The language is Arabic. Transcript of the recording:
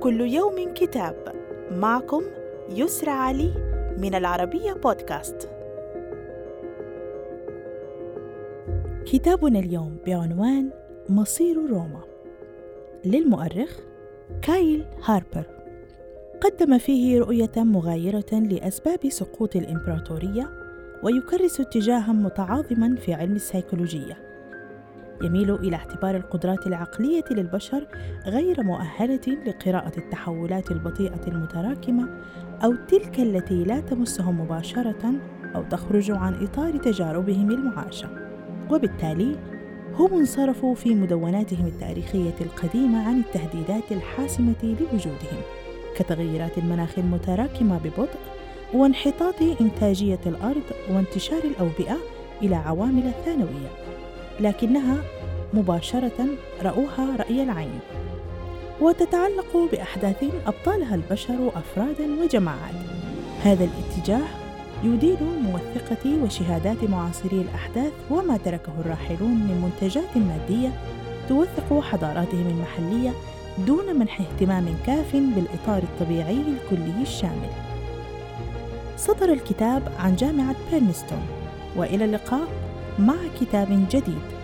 كل يوم كتاب. معكم يسرى علي من العربية بودكاست. كتابنا اليوم بعنوان مصير روما. للمؤرخ كايل هاربر. قدم فيه رؤية مغايرة لأسباب سقوط الإمبراطورية ويكرس اتجاها متعاظما في علم السيكولوجية. يميل إلى اعتبار القدرات العقلية للبشر غير مؤهلة لقراءة التحولات البطيئة المتراكمة أو تلك التي لا تمسهم مباشرة أو تخرج عن إطار تجاربهم المعاشة وبالتالي هم انصرفوا في مدوناتهم التاريخية القديمة عن التهديدات الحاسمة لوجودهم كتغيرات المناخ المتراكمة ببطء وانحطاط إنتاجية الأرض وانتشار الأوبئة إلى عوامل ثانوية. لكنها مباشرة رأوها رأي العين. وتتعلق بأحداث أبطالها البشر أفرادا وجماعات. هذا الاتجاه يدين موثقة وشهادات معاصري الأحداث وما تركه الراحلون من منتجات مادية توثق حضاراتهم المحلية دون منح اهتمام كاف بالإطار الطبيعي الكلي الشامل. صدر الكتاب عن جامعة بيرنستون. وإلى اللقاء. مع كتاب جديد.